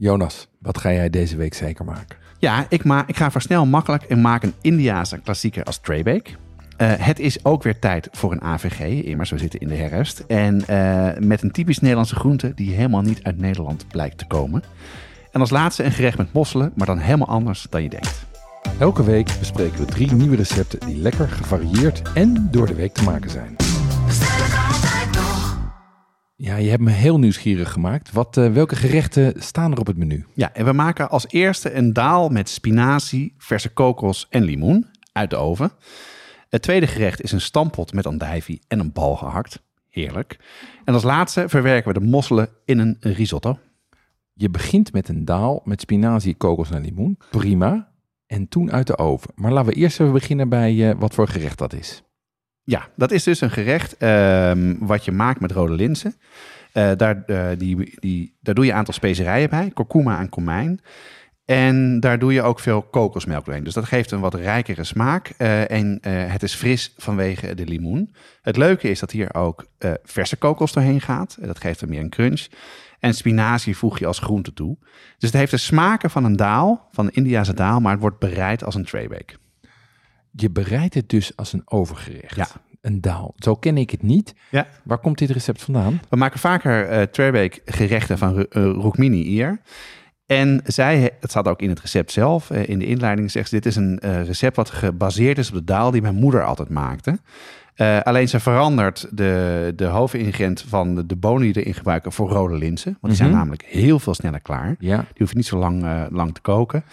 Jonas, wat ga jij deze week zeker maken? Ja, ik, ma ik ga versnel makkelijk en maak een Indiaanse klassieker als Trebek. Uh, het is ook weer tijd voor een AVG, immers we zitten in de herfst. En uh, met een typisch Nederlandse groente die helemaal niet uit Nederland blijkt te komen. En als laatste een gerecht met mosselen, maar dan helemaal anders dan je denkt. Elke week bespreken we drie nieuwe recepten die lekker, gevarieerd en door de week te maken zijn. Ja, je hebt me heel nieuwsgierig gemaakt. Wat, uh, welke gerechten staan er op het menu? Ja, en we maken als eerste een daal met spinazie, verse kokos en limoen uit de oven. Het tweede gerecht is een stampot met andijvie en een bal gehakt. Heerlijk. En als laatste verwerken we de mosselen in een risotto. Je begint met een daal met spinazie, kokos en limoen. Prima. En toen uit de oven. Maar laten we eerst even beginnen bij uh, wat voor gerecht dat is. Ja, dat is dus een gerecht uh, wat je maakt met rode linzen. Uh, daar, uh, die, die, daar doe je een aantal specerijen bij, kurkuma en komijn. En daar doe je ook veel kokosmelk doorheen. Dus dat geeft een wat rijkere smaak. Uh, en het is fris vanwege de limoen. Het leuke is dat hier ook verse kokos doorheen gaat. Dat geeft er meer een crunch. En spinazie voeg je als groente toe. Dus het heeft de smaken van een daal, van een Indiase daal, maar het wordt bereid als een traybake. Je bereidt het dus als een overgerecht. Ja. Een daal. Zo ken ik het niet. Ja. Waar komt dit recept vandaan? We maken vaker uh, traybake gerechten van uh, Roekmini hier. En zij, het staat ook in het recept zelf, uh, in de inleiding zegt ze, dit is een recept wat gebaseerd is op de daal die mijn moeder altijd maakte. Uh, alleen ze verandert de, de hoofdingrediënt van de, de bonen die erin gebruiken voor rode linzen. Want die zijn Mhm. namelijk heel veel sneller klaar. Ja. Die hoef je niet zo lang, uh, lang te koken.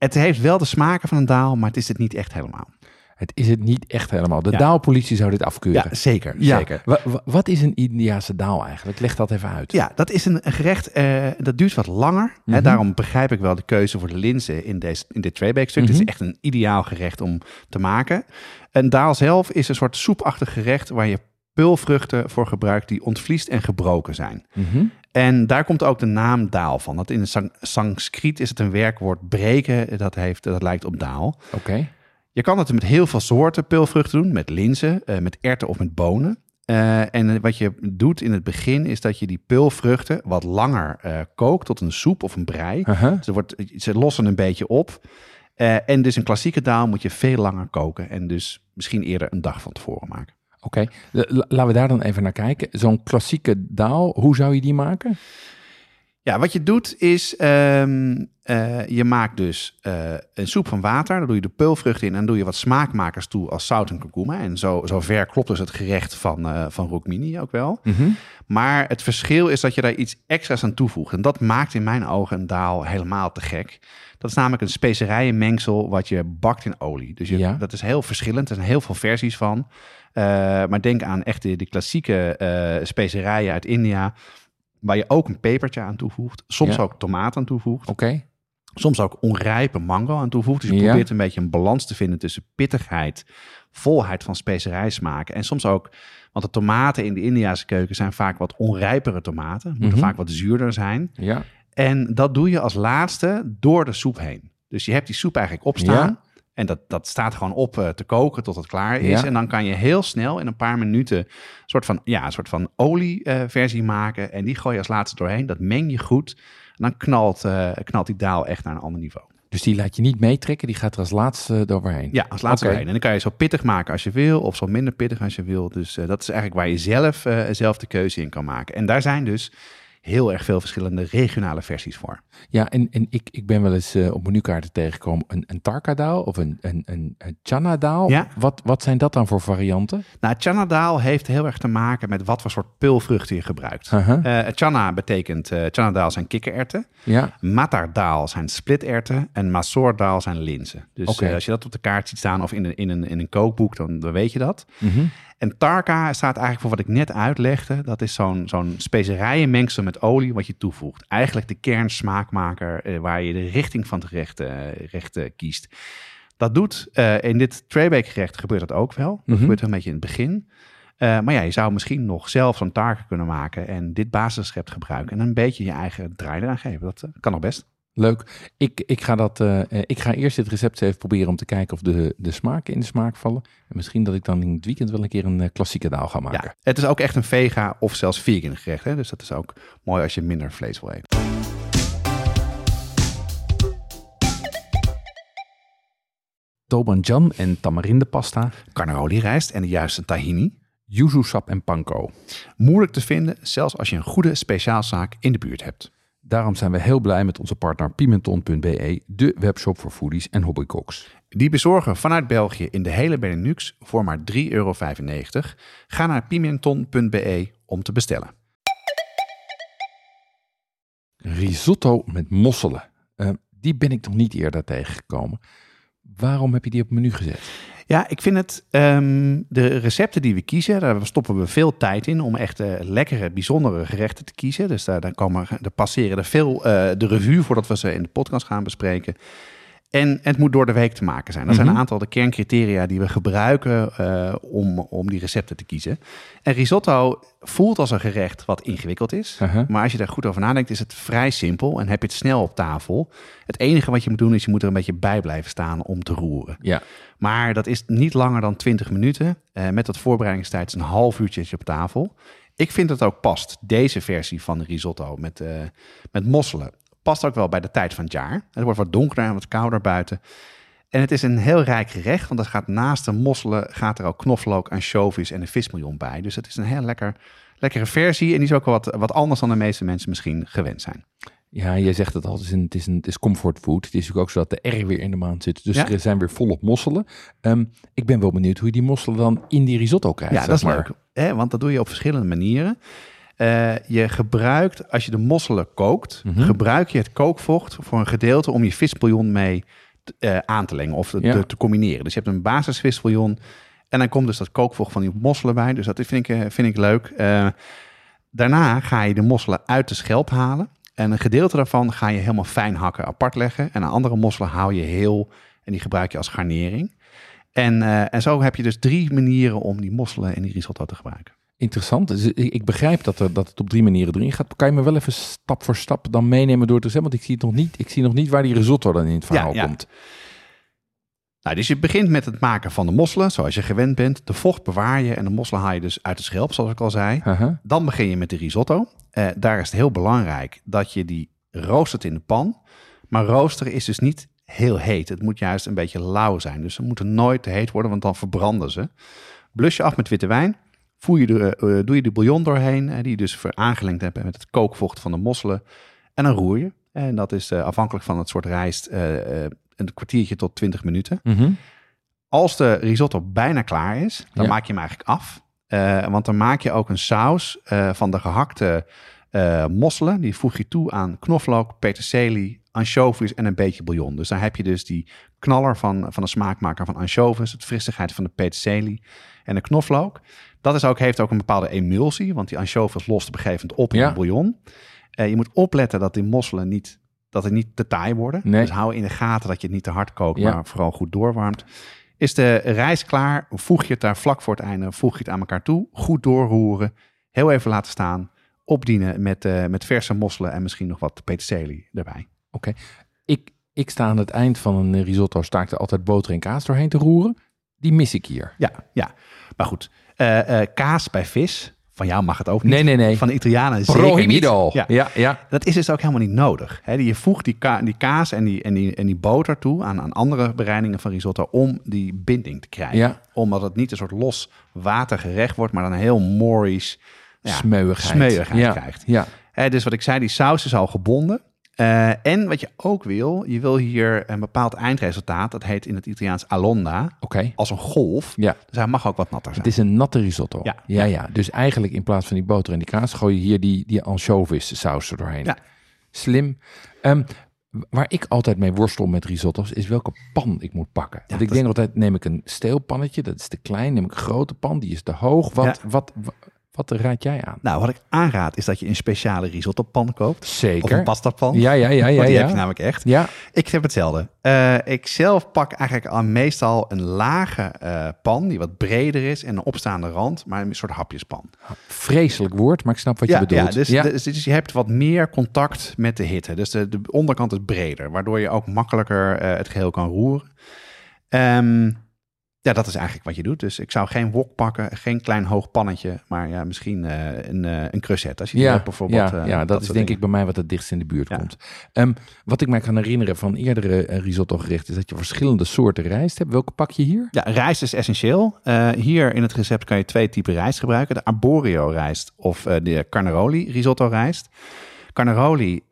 Het heeft wel de smaken van een daal, maar het is het niet echt helemaal. Het is het niet echt helemaal. De Ja. daalpolitie zou dit afkeuren. Ja, zeker. Ja. zeker. Wa- wa- wat is een Indiase daal eigenlijk? Leg dat even uit. Ja, dat is een, een gerecht uh, dat duurt wat langer. Mhm. Hè, daarom begrijp ik wel de keuze voor de linzen in, deze, in dit traybake stuk. Het Mhm. is echt een ideaal gerecht om te maken. Een daal zelf is een soort soepachtig gerecht waar je pulvruchten voor gebruikt die ontvliest en gebroken zijn. Mhm. En daar komt ook de naam daal van. Dat in het San- Sanskriet is het een werkwoord breken, dat, heeft, dat lijkt op daal. Oké. Je kan het met heel veel soorten pulvruchten doen, met linzen, eh, met erwten of met bonen. Eh, en wat je doet in het begin is dat je die pulvruchten wat langer eh, kookt tot een soep of een brei. Uh-huh. Ze, wordt, ze lossen een beetje op. En dus een klassieke daal moet je veel langer koken en dus misschien eerder een dag van tevoren maken. Oké, laten we daar dan even naar kijken. Zo'n klassieke daal, hoe zou je die maken? Ja, wat je doet is, ehm, eh, je maakt dus eh, een soep van water. Daar doe je de peulvruchten in en doe je wat smaakmakers toe als zout en kurkuma. En zo, zo ver klopt dus het gerecht van, eh van Rookmini ook wel. Maar het verschil is dat je daar iets extra's aan toevoegt. En dat maakt in mijn ogen een daal helemaal te gek. Dat is namelijk een specerijenmengsel wat je bakt in olie. Dus je, Ja. dat is heel verschillend. Er zijn heel veel versies van. Maar denk aan echt de, de klassieke eh, specerijen uit India. Waar je ook een pepertje aan toevoegt. Soms Ja. ook tomaat aan toevoegt. Oké. Soms ook onrijpe mango aan toevoegt. Dus je Ja. probeert een beetje een balans te vinden tussen pittigheid, volheid van specerijsmaken. En soms ook, want de tomaten in de Indiase keuken zijn vaak wat onrijpere tomaten. Moeten Mhm. vaak wat zuurder zijn. Ja. En dat doe je als laatste door de soep heen. Dus je hebt die soep eigenlijk opstaan. Ja. En dat, dat staat gewoon op eh, te koken tot het klaar is. Ja. En dan kan je heel snel in een paar minuten een soort van, ja, een soort van olieversie maken. En die gooi je als laatste doorheen. Dat meng je goed. En dan knalt, eh, knalt die daal echt naar een ander niveau. Dus die laat je niet meetrekken, die gaat er als laatste doorheen. Ja, als laatste doorheen. En dan kan je zo pittig maken als je wil. Of zo minder pittig als je wil. Dus eh, dat is eigenlijk waar je zelf, eh, zelf de keuze in kan maken. En daar zijn dus heel erg veel verschillende regionale versies voor. Ja, en, en ik, ik ben wel eens eh, op menukaarten tegengekomen een, een tarka-daal of een, een, een, een chana-daal. Ja. Wat, wat zijn dat dan voor varianten? Nou, chana daal heeft heel erg te maken met wat voor soort pulvruchten je gebruikt. Uh-huh. Eh, chana betekent, eh chana daal zijn kikkererwten. Ja, Matar daal zijn splitterwten. En masoor daal zijn linzen. Dus als je dat op de kaart ziet staan of in een, in een, in een kookboek, dan, dan weet je dat. Mhm. En tarka staat eigenlijk voor wat ik net uitlegde. Dat is zo'n zo'n specerijenmengsel met olie wat je toevoegt. Eigenlijk de kernsmaakmaker eh, waar je de richting van het gerecht, eh, eh, kiest. Dat doet in dit traybake gerecht gebeurt dat ook wel. Dat Mhm. gebeurt een beetje in het begin. Maar ja, je zou misschien nog zelf zo'n tarka kunnen maken en dit basisrecept gebruiken en een beetje je eigen draai eraan geven. Dat kan nog best. Leuk. Ik, ik, ga dat, eh, eh, ik ga eerst dit recept even proberen om te kijken of de, de smaken in de smaak vallen. En misschien dat ik dan in het weekend wel een keer een eh, klassieke daal ga maken. Ja, het is ook echt een vega of zelfs vegan gerecht. Hè? Dus dat is ook mooi als je minder vlees wil eten. Tobanjam en tamarindepasta. Carnaroli rijst en de juiste tahini. Yuzu sap en panko. Moeilijk te vinden, zelfs als je een goede speciaalzaak in de buurt hebt. Daarom zijn we heel blij met onze partner Pimenton.be, de webshop voor foodies en hobbycooks. Die bezorgen vanuit België in de hele Benelux voor maar 3,95 euro. Ga naar pimenton.be om te bestellen. Risotto met mosselen. Eh, die ben ik nog niet eerder tegengekomen. Waarom heb je die op het menu gezet? Ja, ik vind het, ehm, de recepten die we kiezen, daar stoppen we veel tijd in om echt eh, lekkere, bijzondere gerechten te kiezen. Dus daar, daar, komen, daar passeren er veel uh, de revue voordat we ze in de podcast gaan bespreken. En het moet door de week te maken zijn. Dat zijn een aantal de kerncriteria die we gebruiken uh, om, om die recepten te kiezen. En risotto voelt als een gerecht wat ingewikkeld is. Uh -huh. Maar als je daar goed over nadenkt, is het vrij simpel en heb je het snel op tafel. Het enige wat je moet doen is je moet er een beetje bij blijven staan om te roeren. Ja. Maar dat is niet langer dan 20 minuten. Uh, met dat voorbereidingstijd is een half uurtje op tafel. Ik vind het ook past, deze versie van de risotto met, uh, met mosselen past ook wel bij de tijd van het jaar. Het wordt wat donkerder en wat kouder buiten. En het is een heel rijk gerecht, want er gaat naast de mosselen gaat er ook knoflook, anchovies en een vismiljon bij. Dus het is een heel lekker, lekkere versie en die is ook wat, wat anders dan de meeste mensen misschien gewend zijn. Ja, je zegt het al, het is, een, het is, een, het is comfort food. Het is natuurlijk ook zo dat de R weer in de maand zit. Dus ja? er zijn weer volop mosselen. Um, ik ben wel benieuwd hoe je die mosselen dan in die risotto krijgt. Ja, dat is maar. leuk. Hè? Want dat doe je op verschillende manieren. Uh, je gebruikt, als je de mosselen kookt, mm -hmm. gebruik je het kookvocht voor een gedeelte om je visbouillon mee uh, aan te lengen of te, ja. te, te, combineren. Dus je hebt een basisvisbouillon en dan komt dus dat kookvocht van die mosselen bij. Dus dat vind ik, vind ik leuk. Uh, daarna ga je de mosselen uit de schelp halen. En een gedeelte daarvan ga je helemaal fijn hakken apart leggen. En een andere mosselen hou je heel en die gebruik je als garnering. En, en zo heb je dus drie manieren om die mosselen in die risotto te gebruiken. Interessant. Dus ik begrijp dat, er, dat het op drie manieren erin gaat. Kan je me wel even stap voor stap dan meenemen door te zeggen? Want ik zie, het nog niet, ik zie nog niet waar die risotto dan in het verhaal ja, ja. komt. Nou, dus je begint met het maken van de mosselen, zoals je gewend bent. De vocht bewaar je en de mosselen haal je dus uit de schelp, zoals ik al zei. Uh -huh. Dan begin je met de risotto. Uh, daar is het heel belangrijk dat je die roostert in de pan. Maar roosteren is dus niet heel heet. Het moet juist een beetje lauw zijn. Dus ze moeten nooit te heet worden, want dan verbranden ze. Blus je af met witte wijn. Voer je de, uh, doe je de bouillon doorheen, uh, die je dus aangelengd hebt met het kookvocht van de mosselen. En dan roer je. En dat is uh, afhankelijk van het soort rijst een kwartiertje tot 20 minuten. Mm -hmm. Als de risotto bijna klaar is, dan ja. maak je hem eigenlijk af. want dan maak je ook een saus van de gehakte mosselen. Die voeg je toe aan knoflook, peterselie, anchovies en een beetje bouillon. Dus daar heb je dus die knaller van, van de smaakmaker van anchovies, het frissigheid van de peterselie en de knoflook. Dat is ook, heeft ook een bepaalde emulsie, want die anchovies lost op een gegeven moment op in ja. het bouillon. Uh, je moet opletten dat die mosselen niet, dat het niet te taai worden. Nee. Dus hou in de gaten dat je het niet te hard kookt, ja. maar vooral goed doorwarmt. Is de rijst klaar, voeg je het daar vlak voor het einde, voeg je het aan elkaar toe. Goed doorroeren, heel even laten staan. Opdienen met, uh, met verse mosselen en misschien nog wat peterselie erbij. Oké, okay. ik, ik sta aan het eind van een risotto, sta ik er altijd boter en kaas doorheen te roeren. Die mis ik hier. Ja, ja. maar goed. Uh, uh, kaas bij vis, van jou mag het ook niet. Nee, nee, nee. Van de Italianen zeker Prohibido. niet. Ja. Ja, ja. Dat is dus ook helemaal niet nodig. He, je voegt die, ka die kaas en die, en, die, en die boter toe aan, aan andere bereidingen van risotto om die binding te krijgen. Ja. Omdat het niet een soort los watergerecht wordt, maar dan een heel Morris ja, smeuigheid, smeuigheid ja. krijgt. Ja. He, dus wat ik zei, die saus is al gebonden. Uh, en wat je ook wil, je wil hier een bepaald eindresultaat. Dat heet in het Italiaans alonda. Okay. Als een golf. Ja. Dus hij mag ook wat natter zijn. Het is een natte risotto. Ja. Ja, ja. Dus eigenlijk in plaats van die boter en die kaas... gooi je hier die, die anchovies saus er doorheen. Ja. Slim. Um, waar ik altijd mee worstel met risotto's... is welke pan ik moet pakken. Want ik denk is... altijd, neem ik een steelpannetje. Dat is te klein. Neem ik een grote pan, die is te hoog. Wat... Ja. wat, wat wat raad jij aan? Nou, wat ik aanraad is dat je een speciale risottopan koopt. Zeker. Of een pastapan. Ja, ja, ja. ja Want die ja. heb je namelijk echt. Ja. Ik heb hetzelfde. Uh, ik zelf pak eigenlijk al meestal een lage uh, pan die wat breder is en een opstaande rand, maar een soort hapjespan. Vreselijk woord, maar ik snap wat ja, je bedoelt. Ja dus, ja. Dus, dus je hebt wat meer contact met de hitte. Dus de, de onderkant is breder, waardoor je ook makkelijker uh, het geheel kan roeren. Um, Ja, dat is eigenlijk wat je doet. Dus ik zou geen wok pakken, geen klein hoog pannetje, maar ja, misschien eh, een, uh, een crusette. Als je Ja, hebt bijvoorbeeld. ja, eh, ja, dat, is denk dingen. ik bij mij wat het dichtst in de buurt Ja. komt. Ehm, wat ik mij kan herinneren van eerdere risotto gerechten... is dat je verschillende soorten rijst hebt. Welke pak je hier? Ja, rijst is essentieel. Hier in het recept kan je twee typen rijst gebruiken. De arborio rijst of de Carnaroli risotto rijst. Carnaroli,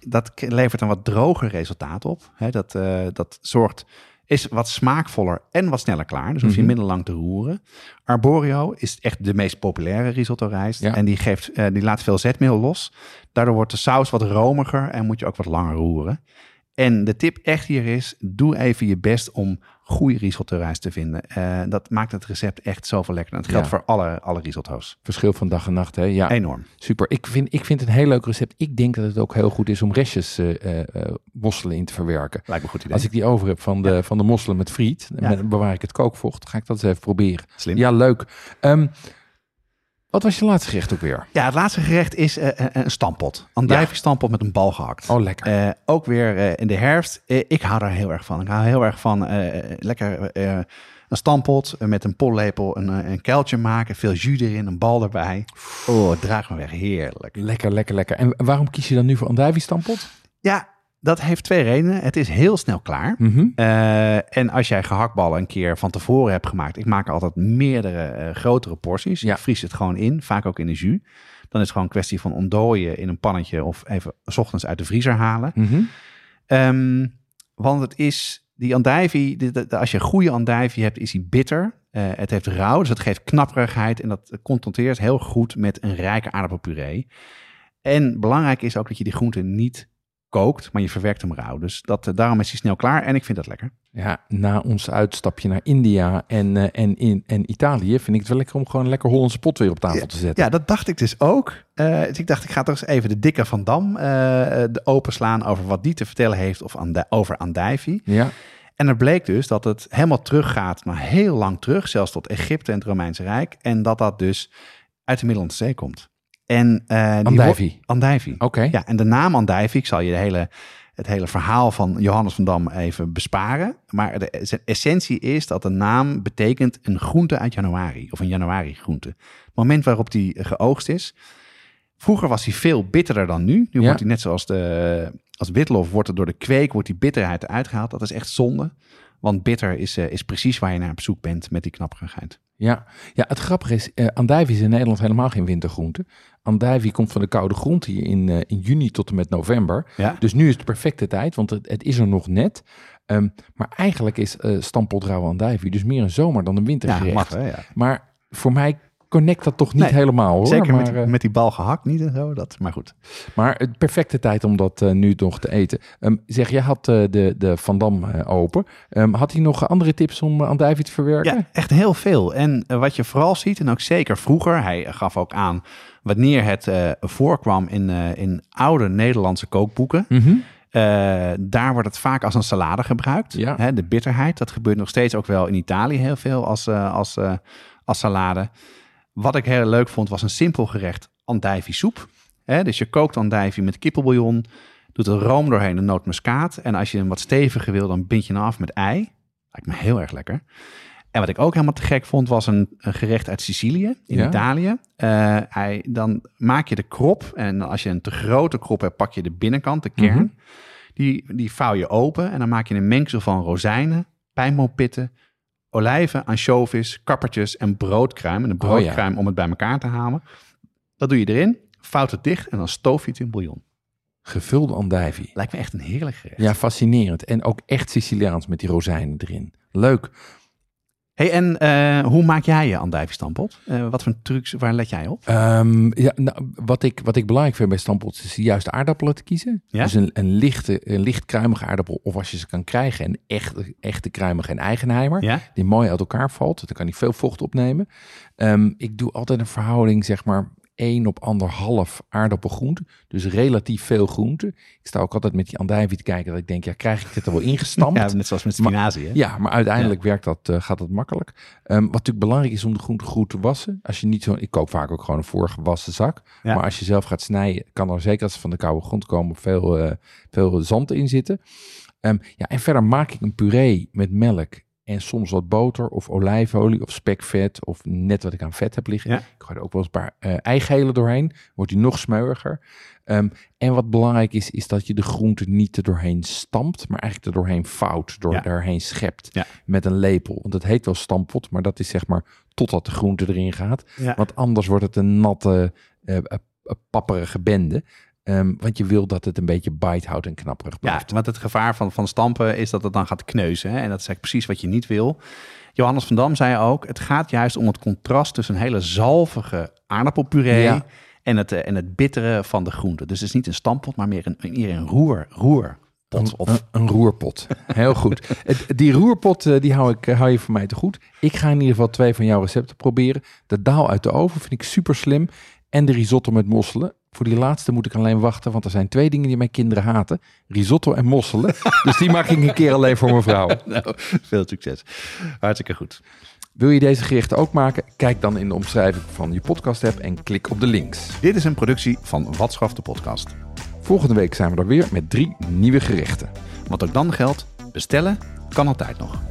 dat levert een wat droger resultaat op. Hè, dat, dat zorgt, is wat smaakvoller en wat sneller klaar. Dus hoef je Mhm. minder lang te roeren. Arborio is echt de meest populaire risotto rijst. Ja. En die, geeft, eh, die laat veel zetmeel los. Daardoor wordt de saus wat romiger en moet je ook wat langer roeren. En de tip echt hier is, doe even je best om goede risotto rijst te vinden. Eh, dat maakt het recept echt zoveel lekkerder. En dat geldt Ja. voor alle, alle risotto's. Verschil van dag en nacht, hè? Ja, Enorm. super. Ik vind, ik vind het een heel leuk recept. Ik denk dat het ook heel goed is om restjes eh, eh, mosselen in te verwerken. Lijkt me een goed idee. Als ik die over heb van de, van de mosselen met friet, Ja. met, bewaar ik het kookvocht. Ga ik dat eens even proberen. Slim. Ja, leuk. Ehm, wat was je laatste gerecht ook weer? Ja, het laatste gerecht is eh, een stampot. Andijvie stampot met een bal gehakt. Oh, lekker. Ook weer in de herfst. Ik hou daar heel erg van. Ik hou heel erg van lekker een stampot met een pollepel, een, een kuiltje maken, veel jus erin, een bal erbij. Oh, het draagt me weg. Heerlijk. Lekker, lekker, lekker. En waarom kies je dan nu voor andijvie stampot? Ja, dat heeft twee redenen. Het is heel snel klaar. Mhm. Eh, en als jij gehaktballen een keer van tevoren hebt gemaakt, ik maak altijd meerdere eh, grotere porties. Ja. Ik vries het gewoon in, vaak ook in de jus. Dan is het gewoon een kwestie van ontdooien in een pannetje of even 's ochtends uit de vriezer halen. Mhm. Ehm, want het is, die andijvie, de- de- de- als je een goede andijvie hebt, is die bitter. Eh, het heeft rauw, dus het geeft knapperigheid en dat confronteert heel goed met een rijke aardappelpuree. En belangrijk is ook dat je die groente niet kookt, maar je verwerkt hem rauw. Dus dat, eh, daarom is hij snel klaar en ik vind dat lekker. Ja, na ons uitstapje naar India en, eh, en, in, en Italië vind ik het wel lekker om gewoon lekker Hollandse pot weer op tafel te zetten. Ja, dat dacht ik dus ook. Eh, dus ik dacht, ik ga toch eens even de dikke Van Dam de openslaan over wat die te vertellen heeft of ande- over andijvie. Ja, En er bleek dus dat het helemaal teruggaat naar heel lang terug, zelfs tot Egypte en het Romeinse Rijk. En dat dat dus uit de Middellandse Zee komt. En, eh, Andijvie. Andijvie. oké. Ja, en de naam Andijvie, ik zal je de hele, het hele verhaal van Johannes van Dam even besparen. Maar de es- essentie is dat de naam betekent een groente uit januari. Of een januari groente. Het moment waarop die geoogst is. Vroeger was hij veel bitterder dan nu. Nu Ja. wordt hij net zoals de, als witlof, wordt er door de kweek wordt die bitterheid eruit gehaald. Dat is echt zonde. Want bitter is, eh, is precies waar je naar op zoek bent met die knapperigheid. Ja. ja, het grappige is, eh andijvie is in Nederland helemaal geen wintergroente. Andijvie komt van de koude grond hier in, eh, in juni tot en met november. Ja? Dus nu is de perfecte tijd, want het, het is er nog net. Ehm, maar eigenlijk is eh stampot rauwe andijvie dus meer een zomer dan een Ja, wintergerecht. mag hè, ja. Maar voor mij connect dat toch niet Nee, helemaal hoor. Zeker maar, met, eh, met die bal gehakt niet en zo. Dat, maar goed. maar het perfecte tijd om dat eh, nu nog te eten. Ehm, zeg, jij had eh, de, de Van Dam open. Ehm, had hij nog andere tips om uh, andijvie te verwerken? Ja, echt heel veel. En wat je vooral ziet, en ook zeker vroeger, hij gaf ook aan wanneer het voorkwam in, in oude Nederlandse kookboeken. Mhm. Daar wordt het vaak als een salade gebruikt. Ja. Hè, de bitterheid, dat gebeurt nog steeds ook wel in Italië heel veel als, als, als salade. Wat ik heel leuk vond, was een simpel gerecht andijvie soep. Hè, dus je kookt andijvie met kippenbouillon, doet er room doorheen, een nootmuskaat. En als je hem wat steviger wil, dan bind je hem af met ei. Lijkt me heel erg lekker. En wat ik ook helemaal te gek vond, was een, een gerecht uit Sicilië, in Ja. Italië. Eh, hij, dan maak je de krop en als je een te grote krop hebt, pak je de binnenkant, de kern. Mhm. Die, die vouw je open en dan maak je een mengsel van rozijnen, pijnboompitten, olijven, anchovies, kappertjes en broodkruim. En een Oh ja. broodkruim om het bij elkaar te halen. Dat doe je erin, vouwt het dicht en dan stoof je het in bouillon. Gevulde andijvie. Lijkt me echt een heerlijk gerecht. Ja, fascinerend. En ook echt Siciliaans met die rozijnen erin. Leuk. Hey, en eh, hoe maak jij je andijviestampot? Eh wat voor trucs, waar let jij op? Ehm, ja, nou, wat, ik, wat ik belangrijk vind bij stampots is de juiste aardappelen te kiezen. Ja? Dus een, een, lichte, een licht kruimige aardappel. Of als je ze kan krijgen, een echte, echte kruimige en eigenheimer. Ja? Die mooi uit elkaar valt. Dan kan die veel vocht opnemen. Ehm, ik doe altijd een verhouding, zeg maar, 1 op anderhalf aardappelgroente. Dus relatief veel groente. Ik sta ook altijd met die andijvie te kijken. Dat ik denk, ja, krijg ik dit er wel ingestampt? Ja, net zoals met Maar- spinazie. hè? Ja, maar uiteindelijk werkt dat, eh, gaat dat makkelijk. Ehm, wat natuurlijk belangrijk is om de groente goed te wassen. Als je niet zo, ik koop vaak ook gewoon een voorgewassen zak. Ja. Maar als je zelf gaat snijden, kan er zeker als ze van de koude grond komen veel, eh, veel zand in zitten. Ehm, ja, en verder maak ik een puree met melk En soms wat boter of olijfolie of spekvet of net wat ik aan vet heb liggen. Ja. Ik gooi er ook wel eens een paar eigelen doorheen. Wordt die nog smeuiger. Ehm, en wat belangrijk is, is dat je de groente niet er doorheen stampt, maar eigenlijk er doorheen vouwt, door Ja. daarheen schept Ja. met een lepel. Want het heet wel stampot, maar dat is zeg maar totdat de groente erin gaat. Want anders wordt het een natte, eh, eh, papperige bende. Ehm, want je wil dat het een beetje bite houdt en knapperig Ja, blijft. want het gevaar van, van stampen is dat het dan gaat kneuzen. Hè? En dat is eigenlijk precies wat je niet wil. Johannes van Dam zei ook, het gaat juist om het contrast tussen een hele zalvige aardappelpuree Ja. en, het, eh, en het bittere van de groente. Dus het is niet een stampot, maar meer een, meer een roer, roerpot. Een, Of, een, roerpot. Heel goed. Die roerpot eh, die hou, ik, eh, hou je voor mij te goed. Ik ga in ieder geval twee van jouw recepten proberen. De daal uit de oven vind ik super slim. En de risotto met mosselen. Voor die laatste moet ik alleen wachten, want er zijn twee dingen die mijn kinderen haten. Risotto en mosselen. dus die maak ik een keer alleen voor mijn vrouw. nou, veel succes. Hartstikke goed. Wil je deze gerechten ook maken? Kijk dan in de omschrijving van je podcast app en klik op de links. Dit is een productie van Watschaf de podcast. Volgende week zijn we er weer met drie nieuwe gerechten. Wat ook dan geldt, bestellen kan altijd nog.